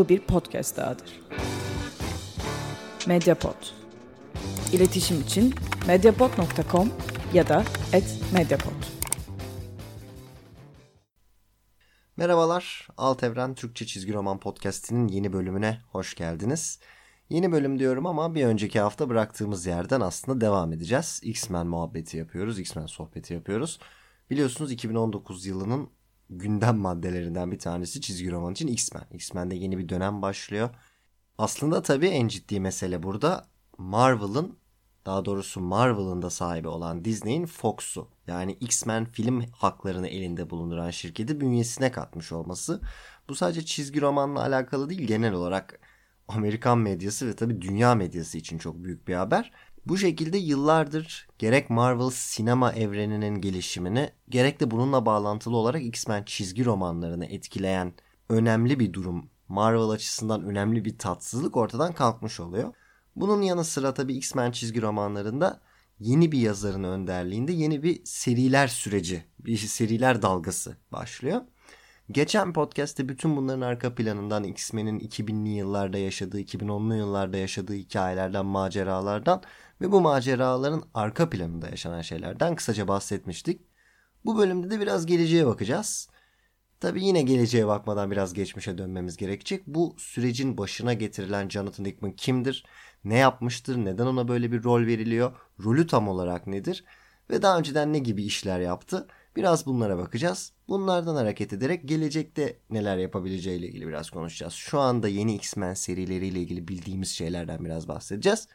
Bu bir podcast dahadır. Mediapod. İletişim için mediapod.com ya da @mediapod. Merhabalar, Alt Evren Türkçe Çizgi Roman Podcast'inin yeni bölümüne hoş geldiniz. Yeni bölüm diyorum ama bir önceki hafta bıraktığımız yerden aslında devam edeceğiz. X-Men muhabbeti yapıyoruz, X-Men sohbeti yapıyoruz. Biliyorsunuz 2019 yılının gündem maddelerinden bir tanesi çizgi roman için X-Men. X-Men'de yeni bir dönem başlıyor. Aslında tabii en ciddi mesele burada Marvel'ın daha doğrusu Marvel'ın da sahibi olan Disney'in Fox'u yani X-Men film haklarını elinde bulunduran şirketi bünyesine katmış olması. Bu sadece çizgi romanla alakalı değil genel olarak Amerikan medyası ve tabii dünya medyası için çok büyük bir haber. Bu şekilde yıllardır gerek Marvel sinema evreninin gelişimini gerek de bununla bağlantılı olarak X-Men çizgi romanlarını etkileyen önemli bir durum, Marvel açısından önemli bir tatsızlık ortadan kalkmış oluyor. Bunun yanı sıra tabii X-Men çizgi romanlarında yeni bir yazarın önderliğinde yeni bir seriler süreci, bir seriler dalgası başlıyor. Geçen podcast'te bütün bunların arka planından X-Men'in 2000'li yıllarda yaşadığı, 2010'lu yıllarda yaşadığı hikayelerden, maceralardan ve bu maceraların arka planında yaşanan şeylerden kısaca bahsetmiştik. Bu bölümde de biraz geleceğe bakacağız. Tabii yine geleceğe bakmadan biraz geçmişe dönmemiz gerekecek. Bu sürecin başına getirilen Jonathan Hickman kimdir? Ne yapmıştır? Neden ona böyle bir rol veriliyor? Rolü tam olarak nedir? Ve daha önceden ne gibi işler yaptı? Biraz bunlara bakacağız. Bunlardan hareket ederek gelecekte neler yapabileceğiyle ilgili biraz konuşacağız. Şu anda yeni X-Men serileriyle ilgili bildiğimiz şeylerden biraz bahsedeceğiz.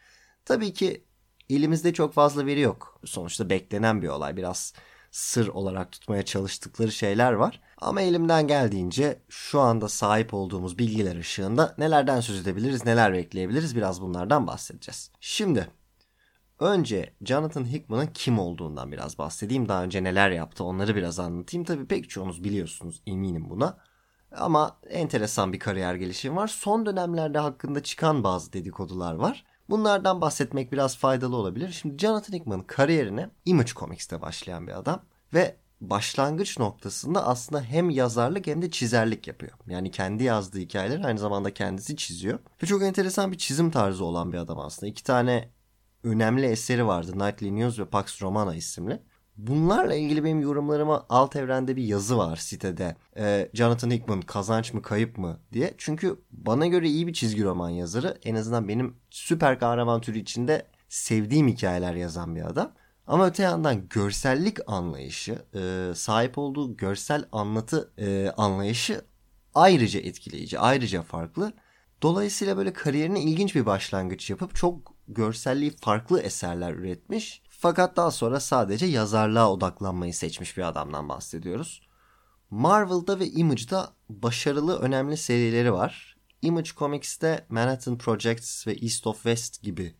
Tabii ki elimizde çok fazla veri yok. Sonuçta beklenen bir olay. Biraz sır olarak tutmaya çalıştıkları şeyler var. Ama elimden geldiğince şu anda sahip olduğumuz bilgiler ışığında nelerden söz edebiliriz, neler bekleyebiliriz biraz bunlardan bahsedeceğiz. Şimdi Önce Jonathan Hickman'ın kim olduğundan biraz bahsedeyim. Daha önce neler yaptı onları biraz anlatayım. Tabii pek çoğunuz biliyorsunuz eminim buna. Ama enteresan bir kariyer gelişimi var. Son dönemlerde hakkında çıkan bazı dedikodular var. Bunlardan bahsetmek biraz faydalı olabilir. Şimdi Jonathan Hickman'ın kariyerine Image Comics'te başlayan bir adam. Ve başlangıç noktasında aslında hem yazarlık hem de çizerlik yapıyor. Yani kendi yazdığı hikayeleri aynı zamanda kendisi çiziyor. Ve çok enteresan bir çizim tarzı olan bir adam aslında. İki tane önemli eseri vardı. Nightly News ve Pax Romana isimli. Bunlarla ilgili benim yorumlarıma alt evrende bir yazı var sitede. Ee, Jonathan Hickman kazanç mı kayıp mı diye. Çünkü bana göre iyi bir çizgi roman yazarı. En azından benim süper kahraman türü içinde sevdiğim hikayeler yazan bir adam. Ama öte yandan görsellik anlayışı, e, sahip olduğu görsel anlatı e, anlayışı ayrıca etkileyici, ayrıca farklı. Dolayısıyla böyle kariyerine ilginç bir başlangıç yapıp çok görselliği farklı eserler üretmiş. Fakat daha sonra sadece yazarlığa odaklanmayı seçmiş bir adamdan bahsediyoruz. Marvel'da ve Image'da başarılı önemli serileri var. Image Comics'te Manhattan Projects ve East of West gibi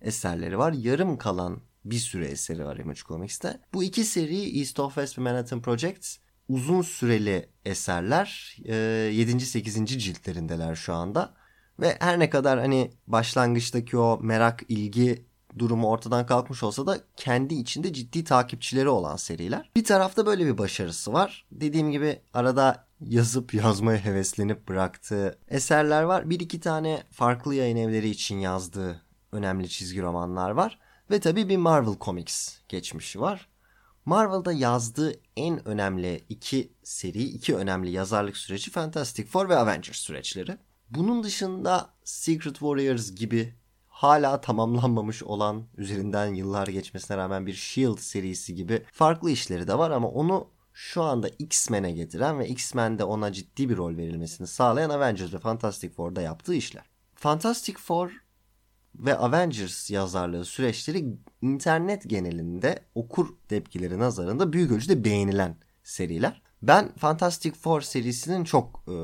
eserleri var. Yarım kalan bir sürü eseri var Image Comics'te. Bu iki seri East of West ve Manhattan Projects uzun süreli eserler. 7. 8. ciltlerindeler şu anda. Ve her ne kadar hani başlangıçtaki o merak, ilgi durumu ortadan kalkmış olsa da kendi içinde ciddi takipçileri olan seriler. Bir tarafta böyle bir başarısı var. Dediğim gibi arada yazıp yazmaya heveslenip bıraktığı eserler var. Bir iki tane farklı yayın evleri için yazdığı önemli çizgi romanlar var. Ve tabii bir Marvel Comics geçmişi var. Marvel'da yazdığı en önemli iki seri, iki önemli yazarlık süreci Fantastic Four ve Avengers süreçleri. Bunun dışında Secret Warriors gibi hala tamamlanmamış olan üzerinden yıllar geçmesine rağmen bir Shield serisi gibi farklı işleri de var ama onu şu anda X-Men'e getiren ve X-Men'de ona ciddi bir rol verilmesini sağlayan Avengers ve Fantastic Four'da yaptığı işler. Fantastic Four ve Avengers yazarlığı süreçleri internet genelinde okur tepkileri nazarında büyük ölçüde beğenilen seriler. Ben Fantastic Four serisinin çok e,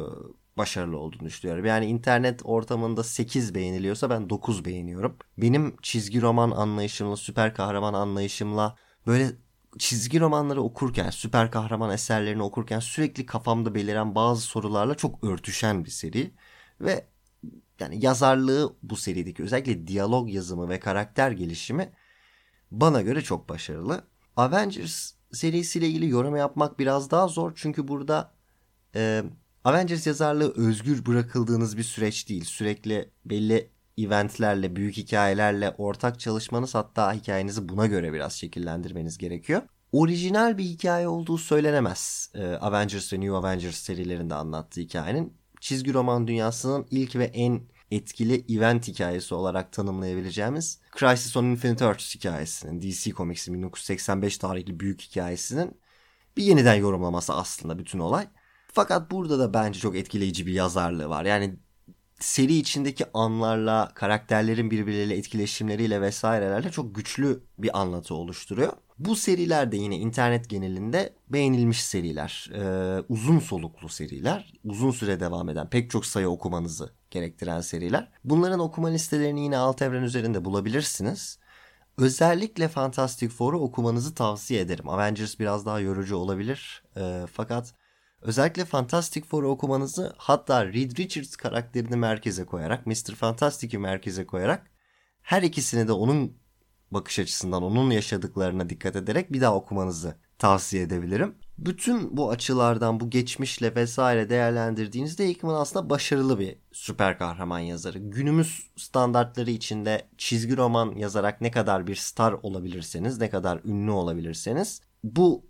başarılı olduğunu düşünüyorum. Yani internet ortamında 8 beğeniliyorsa ben 9 beğeniyorum. Benim çizgi roman anlayışımla, süper kahraman anlayışımla böyle çizgi romanları okurken, süper kahraman eserlerini okurken sürekli kafamda beliren bazı sorularla çok örtüşen bir seri. Ve yani yazarlığı bu serideki özellikle diyalog yazımı ve karakter gelişimi bana göre çok başarılı. Avengers serisiyle ilgili yorum yapmak biraz daha zor çünkü burada e, Avengers yazarlığı özgür bırakıldığınız bir süreç değil. Sürekli belli eventlerle, büyük hikayelerle ortak çalışmanız hatta hikayenizi buna göre biraz şekillendirmeniz gerekiyor. Orijinal bir hikaye olduğu söylenemez. Ee, Avengers ve New Avengers serilerinde anlattığı hikayenin. Çizgi roman dünyasının ilk ve en etkili event hikayesi olarak tanımlayabileceğimiz Crisis on Infinite Earths hikayesinin, DC Comics'in 1985 tarihli büyük hikayesinin bir yeniden yorumlaması aslında bütün olay. Fakat burada da bence çok etkileyici bir yazarlığı var. Yani seri içindeki anlarla, karakterlerin birbirleriyle etkileşimleriyle vesairelerle çok güçlü bir anlatı oluşturuyor. Bu seriler de yine internet genelinde beğenilmiş seriler. Ee, uzun soluklu seriler. Uzun süre devam eden pek çok sayı okumanızı gerektiren seriler. Bunların okuma listelerini yine alt evren üzerinde bulabilirsiniz. Özellikle Fantastic Four'u okumanızı tavsiye ederim. Avengers biraz daha yorucu olabilir. Ee, fakat özellikle Fantastic Four'u okumanızı hatta Reed Richards karakterini merkeze koyarak, Mr. Fantastic'i merkeze koyarak her ikisini de onun bakış açısından, onun yaşadıklarına dikkat ederek bir daha okumanızı tavsiye edebilirim. Bütün bu açılardan bu geçmişle vesaire değerlendirdiğinizde Hickman aslında başarılı bir süper kahraman yazarı. Günümüz standartları içinde çizgi roman yazarak ne kadar bir star olabilirseniz, ne kadar ünlü olabilirseniz bu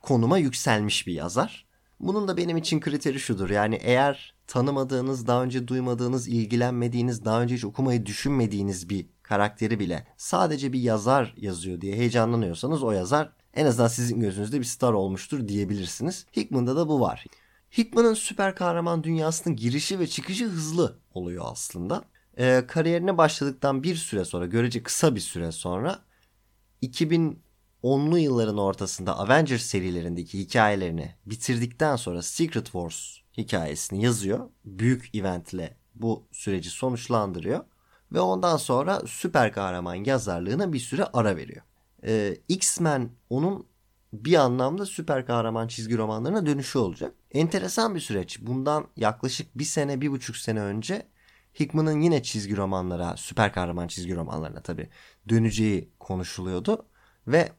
konuma yükselmiş bir yazar. Bunun da benim için kriteri şudur. Yani eğer tanımadığınız, daha önce duymadığınız, ilgilenmediğiniz, daha önce hiç okumayı düşünmediğiniz bir karakteri bile sadece bir yazar yazıyor diye heyecanlanıyorsanız o yazar en azından sizin gözünüzde bir star olmuştur diyebilirsiniz. Hickman'da da bu var. Hickman'ın süper kahraman dünyasının girişi ve çıkışı hızlı oluyor aslında. Ee, kariyerine başladıktan bir süre sonra, görece kısa bir süre sonra 2010'lu yılların ortasında Avengers serilerindeki hikayelerini bitirdikten sonra Secret Wars hikayesini yazıyor. Büyük eventle bu süreci sonuçlandırıyor ve ondan sonra süper kahraman yazarlığına bir süre ara veriyor. Ee, X-Men onun bir anlamda süper kahraman çizgi romanlarına dönüşü olacak. Enteresan bir süreç. Bundan yaklaşık bir sene, bir buçuk sene önce Hickman'ın yine çizgi romanlara, süper kahraman çizgi romanlarına tabii döneceği konuşuluyordu. Ve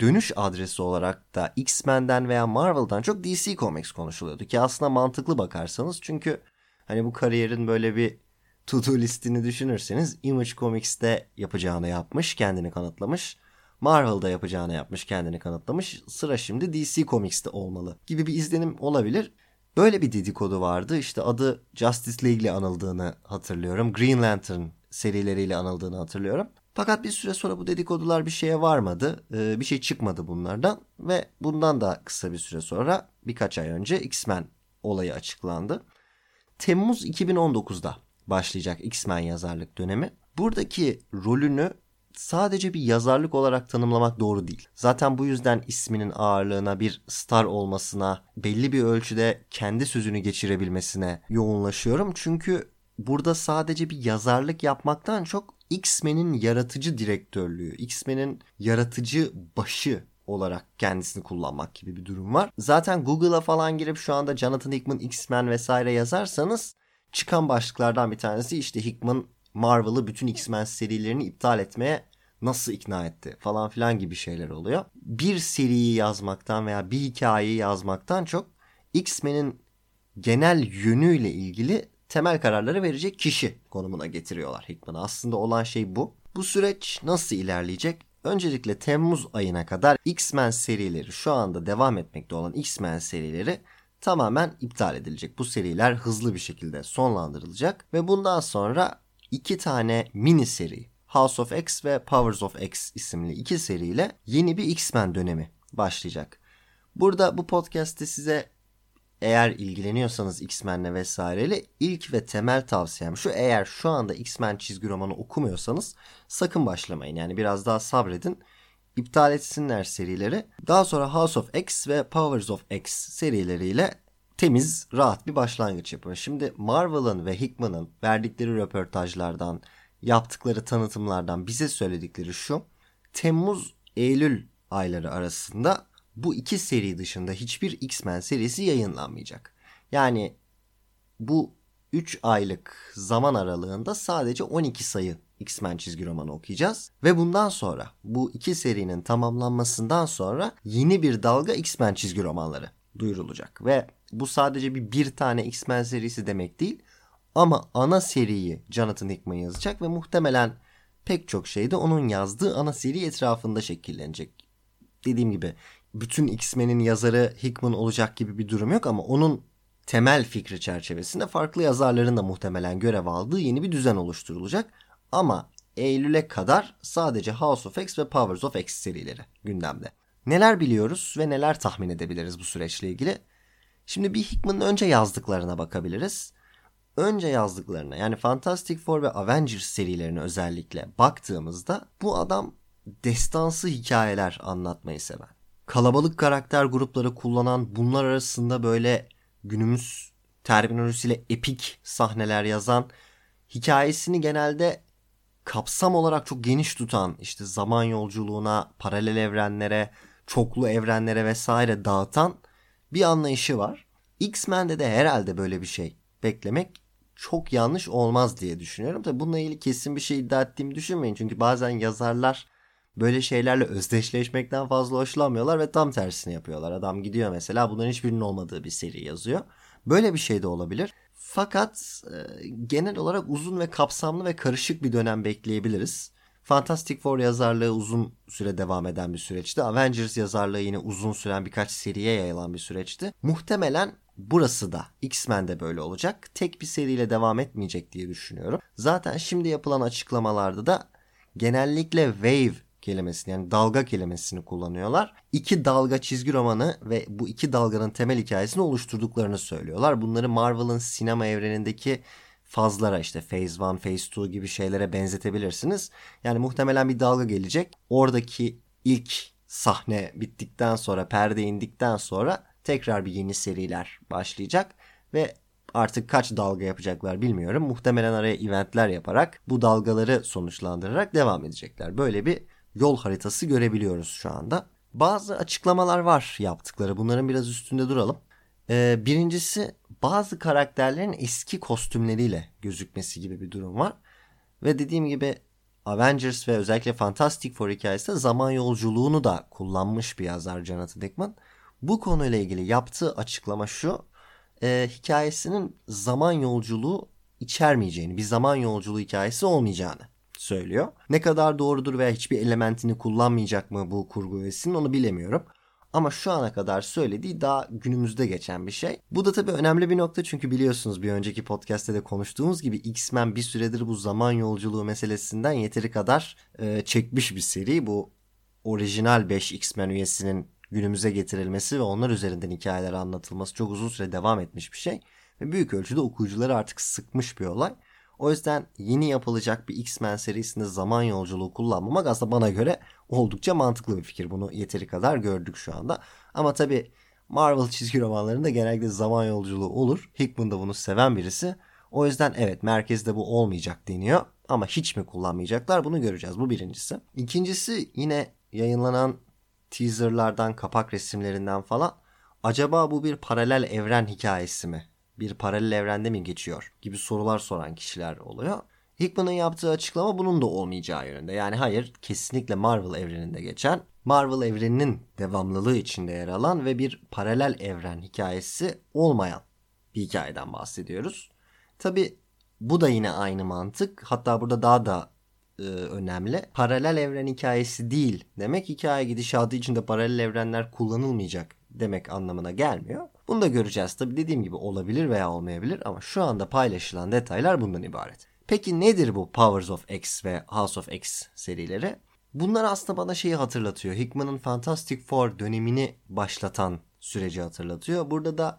dönüş adresi olarak da X-Men'den veya Marvel'dan çok DC Comics konuşuluyordu. Ki aslında mantıklı bakarsanız çünkü hani bu kariyerin böyle bir to-do listini düşünürseniz Image Comics'te yapacağını yapmış, kendini kanıtlamış. Marvel'da yapacağını yapmış, kendini kanıtlamış. Sıra şimdi DC Comics'te olmalı gibi bir izlenim olabilir. Böyle bir dedikodu vardı. İşte adı Justice League ile anıldığını hatırlıyorum. Green Lantern serileriyle anıldığını hatırlıyorum. Fakat bir süre sonra bu dedikodular bir şeye varmadı. Ee, bir şey çıkmadı bunlardan. Ve bundan da kısa bir süre sonra birkaç ay önce X-Men olayı açıklandı. Temmuz 2019'da başlayacak X-Men yazarlık dönemi. Buradaki rolünü sadece bir yazarlık olarak tanımlamak doğru değil. Zaten bu yüzden isminin ağırlığına bir star olmasına, belli bir ölçüde kendi sözünü geçirebilmesine yoğunlaşıyorum. Çünkü burada sadece bir yazarlık yapmaktan çok X-Men'in yaratıcı direktörlüğü, X-Men'in yaratıcı başı olarak kendisini kullanmak gibi bir durum var. Zaten Google'a falan girip şu anda Jonathan Hickman X-Men vesaire yazarsanız çıkan başlıklardan bir tanesi işte Hickman Marvel'ı bütün X-Men serilerini iptal etmeye nasıl ikna etti falan filan gibi şeyler oluyor. Bir seriyi yazmaktan veya bir hikayeyi yazmaktan çok X-Men'in genel yönüyle ilgili temel kararları verecek kişi konumuna getiriyorlar Hickman'ı. Aslında olan şey bu. Bu süreç nasıl ilerleyecek? Öncelikle Temmuz ayına kadar X-Men serileri şu anda devam etmekte olan X-Men serileri tamamen iptal edilecek. Bu seriler hızlı bir şekilde sonlandırılacak ve bundan sonra iki tane mini seri House of X ve Powers of X isimli iki seriyle yeni bir X-Men dönemi başlayacak. Burada bu podcast'te size eğer ilgileniyorsanız X-Men'le vesaireyle ilk ve temel tavsiyem şu eğer şu anda X-Men çizgi romanı okumuyorsanız sakın başlamayın. Yani biraz daha sabredin. İptal etsinler serileri. Daha sonra House of X ve Powers of X serileriyle temiz, rahat bir başlangıç yapın. Şimdi Marvel'ın ve Hickman'ın verdikleri röportajlardan, yaptıkları tanıtımlardan bize söyledikleri şu. Temmuz, Eylül ayları arasında bu iki seri dışında hiçbir X-Men serisi yayınlanmayacak. Yani bu 3 aylık zaman aralığında sadece 12 sayı X-Men çizgi romanı okuyacağız. Ve bundan sonra bu iki serinin tamamlanmasından sonra yeni bir dalga X-Men çizgi romanları duyurulacak. Ve bu sadece bir bir tane X-Men serisi demek değil. Ama ana seriyi Jonathan Hickman yazacak ve muhtemelen pek çok şey de onun yazdığı ana seri etrafında şekillenecek. Dediğim gibi bütün X-Men'in yazarı Hickman olacak gibi bir durum yok ama onun temel fikri çerçevesinde farklı yazarların da muhtemelen görev aldığı yeni bir düzen oluşturulacak. Ama Eylül'e kadar sadece House of X ve Powers of X serileri gündemde. Neler biliyoruz ve neler tahmin edebiliriz bu süreçle ilgili? Şimdi bir Hickman'ın önce yazdıklarına bakabiliriz. Önce yazdıklarına yani Fantastic Four ve Avengers serilerine özellikle baktığımızda bu adam destansı hikayeler anlatmayı seven. Kalabalık karakter grupları kullanan bunlar arasında böyle günümüz terminolojisiyle epik sahneler yazan hikayesini genelde kapsam olarak çok geniş tutan işte zaman yolculuğuna, paralel evrenlere, çoklu evrenlere vesaire dağıtan bir anlayışı var. X-Men'de de herhalde böyle bir şey beklemek çok yanlış olmaz diye düşünüyorum. Tabii bununla ilgili kesin bir şey iddia ettiğimi düşünmeyin. Çünkü bazen yazarlar böyle şeylerle özdeşleşmekten fazla hoşlanmıyorlar ve tam tersini yapıyorlar. Adam gidiyor mesela bunların hiçbirinin olmadığı bir seri yazıyor. Böyle bir şey de olabilir. Fakat e, genel olarak uzun ve kapsamlı ve karışık bir dönem bekleyebiliriz. Fantastic Four yazarlığı uzun süre devam eden bir süreçti. Avengers yazarlığı yine uzun süren birkaç seriye yayılan bir süreçti. Muhtemelen burası da X-Men'de böyle olacak. Tek bir seriyle devam etmeyecek diye düşünüyorum. Zaten şimdi yapılan açıklamalarda da genellikle wave kelimesini yani dalga kelimesini kullanıyorlar. İki dalga çizgi romanı ve bu iki dalganın temel hikayesini oluşturduklarını söylüyorlar. Bunları Marvel'ın sinema evrenindeki fazlara işte Phase 1, Phase 2 gibi şeylere benzetebilirsiniz. Yani muhtemelen bir dalga gelecek. Oradaki ilk sahne bittikten sonra, perde indikten sonra tekrar bir yeni seriler başlayacak ve artık kaç dalga yapacaklar bilmiyorum. Muhtemelen araya eventler yaparak bu dalgaları sonuçlandırarak devam edecekler. Böyle bir yol haritası görebiliyoruz şu anda. Bazı açıklamalar var yaptıkları. Bunların biraz üstünde duralım. Ee, birincisi bazı karakterlerin eski kostümleriyle gözükmesi gibi bir durum var. Ve dediğim gibi Avengers ve özellikle Fantastic Four hikayesinde zaman yolculuğunu da kullanmış bir yazar Jonathan Hickman. Bu konuyla ilgili yaptığı açıklama şu. E, hikayesinin zaman yolculuğu içermeyeceğini, bir zaman yolculuğu hikayesi olmayacağını söylüyor. Ne kadar doğrudur veya hiçbir elementini kullanmayacak mı bu kurgu üyesinin onu bilemiyorum. Ama şu ana kadar söylediği daha günümüzde geçen bir şey. Bu da tabii önemli bir nokta çünkü biliyorsunuz bir önceki podcast'te de konuştuğumuz gibi X-Men bir süredir bu zaman yolculuğu meselesinden yeteri kadar e, çekmiş bir seri. Bu orijinal 5 X-Men üyesinin günümüze getirilmesi ve onlar üzerinden hikayeler anlatılması çok uzun süre devam etmiş bir şey. Ve büyük ölçüde okuyucuları artık sıkmış bir olay. O yüzden yeni yapılacak bir X-Men serisinde zaman yolculuğu kullanmamak aslında bana göre oldukça mantıklı bir fikir. Bunu yeteri kadar gördük şu anda. Ama tabi Marvel çizgi romanlarında genellikle zaman yolculuğu olur. Hickman da bunu seven birisi. O yüzden evet merkezde bu olmayacak deniyor. Ama hiç mi kullanmayacaklar bunu göreceğiz. Bu birincisi. İkincisi yine yayınlanan teaserlardan, kapak resimlerinden falan acaba bu bir paralel evren hikayesi mi? Bir paralel evrende mi geçiyor? gibi sorular soran kişiler oluyor. Hickman'ın yaptığı açıklama bunun da olmayacağı yönünde. Yani hayır kesinlikle Marvel evreninde geçen, Marvel evreninin devamlılığı içinde yer alan ve bir paralel evren hikayesi olmayan bir hikayeden bahsediyoruz. Tabi bu da yine aynı mantık. Hatta burada daha da e, önemli. Paralel evren hikayesi değil demek hikaye gidişatı içinde paralel evrenler kullanılmayacak demek anlamına gelmiyor. Bunu da göreceğiz. Tabi dediğim gibi olabilir veya olmayabilir ama şu anda paylaşılan detaylar bundan ibaret. Peki nedir bu Powers of X ve House of X serileri? Bunlar aslında bana şeyi hatırlatıyor. Hickman'ın Fantastic Four dönemini başlatan süreci hatırlatıyor. Burada da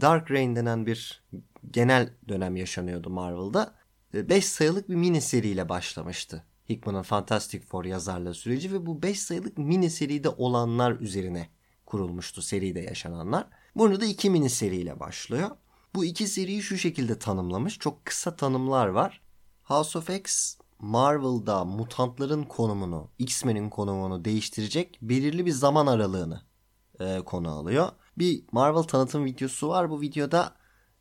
Dark Reign denen bir genel dönem yaşanıyordu Marvel'da. 5 sayılık bir mini seriyle başlamıştı. Hickman'ın Fantastic Four yazarlığı süreci ve bu 5 sayılık mini seride olanlar üzerine kurulmuştu seride yaşananlar. Burada iki mini seriyle başlıyor. Bu iki seriyi şu şekilde tanımlamış. Çok kısa tanımlar var. House of X Marvel'da mutantların konumunu, X-Men'in konumunu değiştirecek belirli bir zaman aralığını e, konu alıyor. Bir Marvel tanıtım videosu var. Bu videoda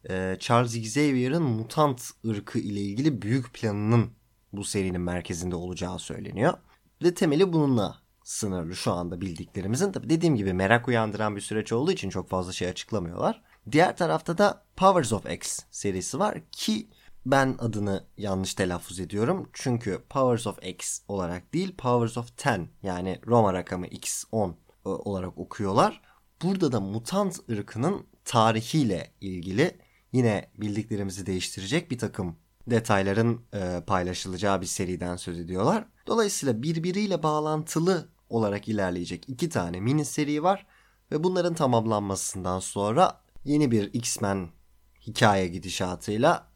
e, Charles Xavier'ın mutant ırkı ile ilgili büyük planının bu serinin merkezinde olacağı söyleniyor. Ve temeli bununla sınırlı şu anda bildiklerimizin. Tabi dediğim gibi merak uyandıran bir süreç olduğu için çok fazla şey açıklamıyorlar. Diğer tarafta da Powers of X serisi var ki ben adını yanlış telaffuz ediyorum. Çünkü Powers of X olarak değil Powers of 10 yani Roma rakamı X10 e, olarak okuyorlar. Burada da mutant ırkının tarihiyle ilgili yine bildiklerimizi değiştirecek bir takım detayların e, paylaşılacağı bir seriden söz ediyorlar. Dolayısıyla birbiriyle bağlantılı olarak ilerleyecek iki tane mini seri var ve bunların tamamlanmasından sonra yeni bir X-Men hikaye gidişatıyla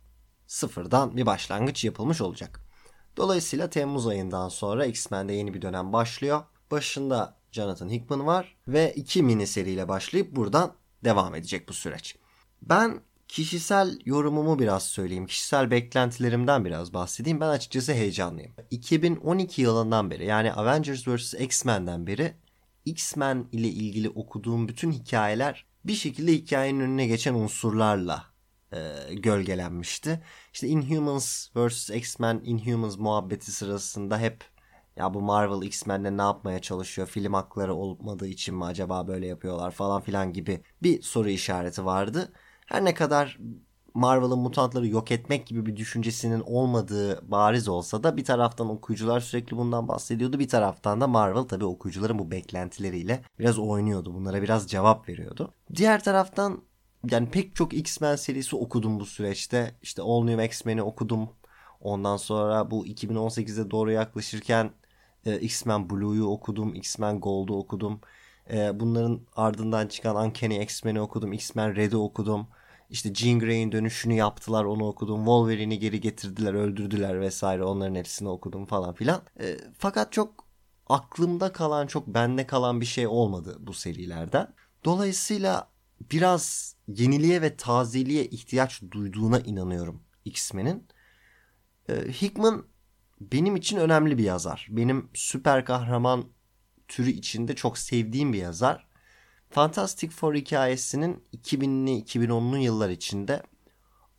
sıfırdan bir başlangıç yapılmış olacak. Dolayısıyla Temmuz ayından sonra X-Men'de yeni bir dönem başlıyor. Başında Jonathan Hickman var ve iki mini seriyle başlayıp buradan devam edecek bu süreç. Ben kişisel yorumumu biraz söyleyeyim. Kişisel beklentilerimden biraz bahsedeyim. Ben açıkçası heyecanlıyım. 2012 yılından beri yani Avengers vs. X-Men'den beri X-Men ile ilgili okuduğum bütün hikayeler bir şekilde hikayenin önüne geçen unsurlarla e, gölgelenmişti. İşte Inhumans vs. X-Men Inhumans muhabbeti sırasında hep ya bu Marvel X-Men'le ne yapmaya çalışıyor? Film hakları olmadığı için mi acaba böyle yapıyorlar falan filan gibi bir soru işareti vardı. Her ne kadar Marvel'ın mutantları yok etmek gibi bir düşüncesinin olmadığı bariz olsa da bir taraftan okuyucular sürekli bundan bahsediyordu. Bir taraftan da Marvel tabii okuyucuların bu beklentileriyle biraz oynuyordu. Bunlara biraz cevap veriyordu. Diğer taraftan yani pek çok X-Men serisi okudum bu süreçte. İşte All New X-Men'i okudum. Ondan sonra bu 2018'e doğru yaklaşırken e, X-Men Blue'yu okudum. X-Men Gold'u okudum. E, bunların ardından çıkan Uncanny X-Men'i okudum. X-Men Red'i okudum. İşte Jean Grey'in dönüşünü yaptılar onu okudum. Wolverine'i geri getirdiler öldürdüler vesaire onların hepsini okudum falan filan. E, fakat çok aklımda kalan çok bende kalan bir şey olmadı bu serilerden. Dolayısıyla biraz yeniliğe ve tazeliğe ihtiyaç duyduğuna inanıyorum X-Men'in. E, Hickman benim için önemli bir yazar. Benim süper kahraman türü içinde çok sevdiğim bir yazar. Fantastic Four hikayesinin 2000'li 2010'lu yıllar içinde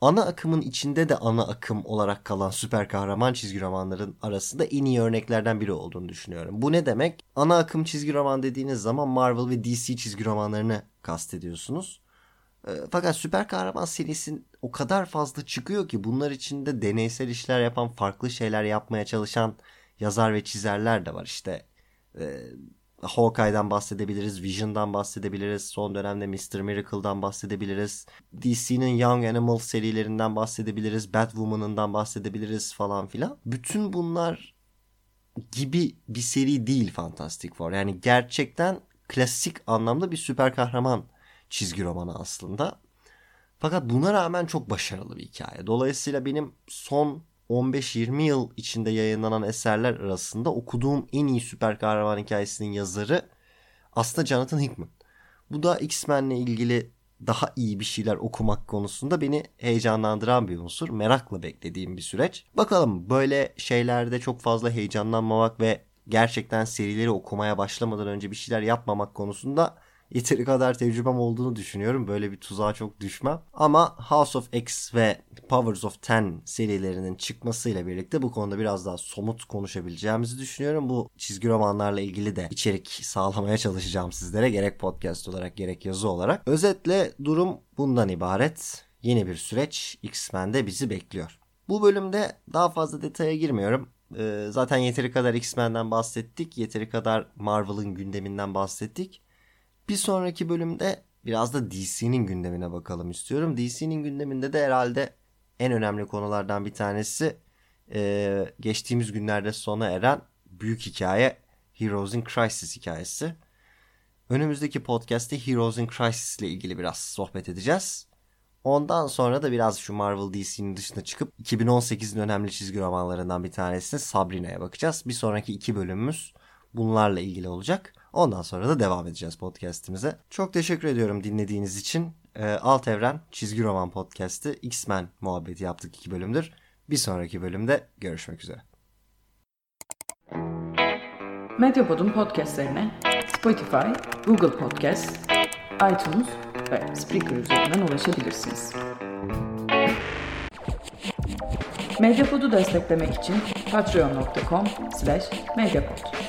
ana akımın içinde de ana akım olarak kalan süper kahraman çizgi romanların arasında en iyi örneklerden biri olduğunu düşünüyorum. Bu ne demek? Ana akım çizgi roman dediğiniz zaman Marvel ve DC çizgi romanlarını kastediyorsunuz. Ee, fakat süper kahraman serisi o kadar fazla çıkıyor ki bunlar içinde deneysel işler yapan, farklı şeyler yapmaya çalışan yazar ve çizerler de var. İşte Hawkeye'dan bahsedebiliriz, Vision'dan bahsedebiliriz, son dönemde Mr. Miracle'dan bahsedebiliriz. DC'nin Young Animals serilerinden bahsedebiliriz, Batwoman'ından bahsedebiliriz falan filan. Bütün bunlar gibi bir seri değil Fantastic Four. Yani gerçekten klasik anlamda bir süper kahraman çizgi romanı aslında. Fakat buna rağmen çok başarılı bir hikaye. Dolayısıyla benim son 15-20 yıl içinde yayınlanan eserler arasında okuduğum en iyi süper kahraman hikayesinin yazarı aslında Jonathan Hickman. Bu da X-Men'le ilgili daha iyi bir şeyler okumak konusunda beni heyecanlandıran bir unsur. Merakla beklediğim bir süreç. Bakalım böyle şeylerde çok fazla heyecanlanmamak ve gerçekten serileri okumaya başlamadan önce bir şeyler yapmamak konusunda yeteri kadar tecrübem olduğunu düşünüyorum. Böyle bir tuzağa çok düşmem. Ama House of X ve Powers of Ten serilerinin çıkmasıyla birlikte bu konuda biraz daha somut konuşabileceğimizi düşünüyorum. Bu çizgi romanlarla ilgili de içerik sağlamaya çalışacağım sizlere gerek podcast olarak gerek yazı olarak. Özetle durum bundan ibaret. Yeni bir süreç X-Men'de bizi bekliyor. Bu bölümde daha fazla detaya girmiyorum. Ee, zaten yeteri kadar X-Men'den bahsettik. Yeteri kadar Marvel'ın gündeminden bahsettik. Bir sonraki bölümde biraz da DC'nin gündemine bakalım istiyorum. DC'nin gündeminde de herhalde en önemli konulardan bir tanesi e, geçtiğimiz günlerde sona eren büyük hikaye Heroes in Crisis hikayesi. Önümüzdeki podcast'te Heroes in Crisis ile ilgili biraz sohbet edeceğiz. Ondan sonra da biraz şu Marvel DC'nin dışına çıkıp 2018'in önemli çizgi romanlarından bir tanesi Sabrina'ya bakacağız. Bir sonraki iki bölümümüz bunlarla ilgili olacak. Ondan sonra da devam edeceğiz podcast'imize. Çok teşekkür ediyorum dinlediğiniz için. E, Alt Evren Çizgi Roman Podcast'ı X-Men muhabbeti yaptık iki bölümdür. Bir sonraki bölümde görüşmek üzere. Medyapod'un podcastlerine Spotify, Google Podcast, iTunes ve Spreaker üzerinden ulaşabilirsiniz. Medyapod'u desteklemek için patreon.com slash medyapod.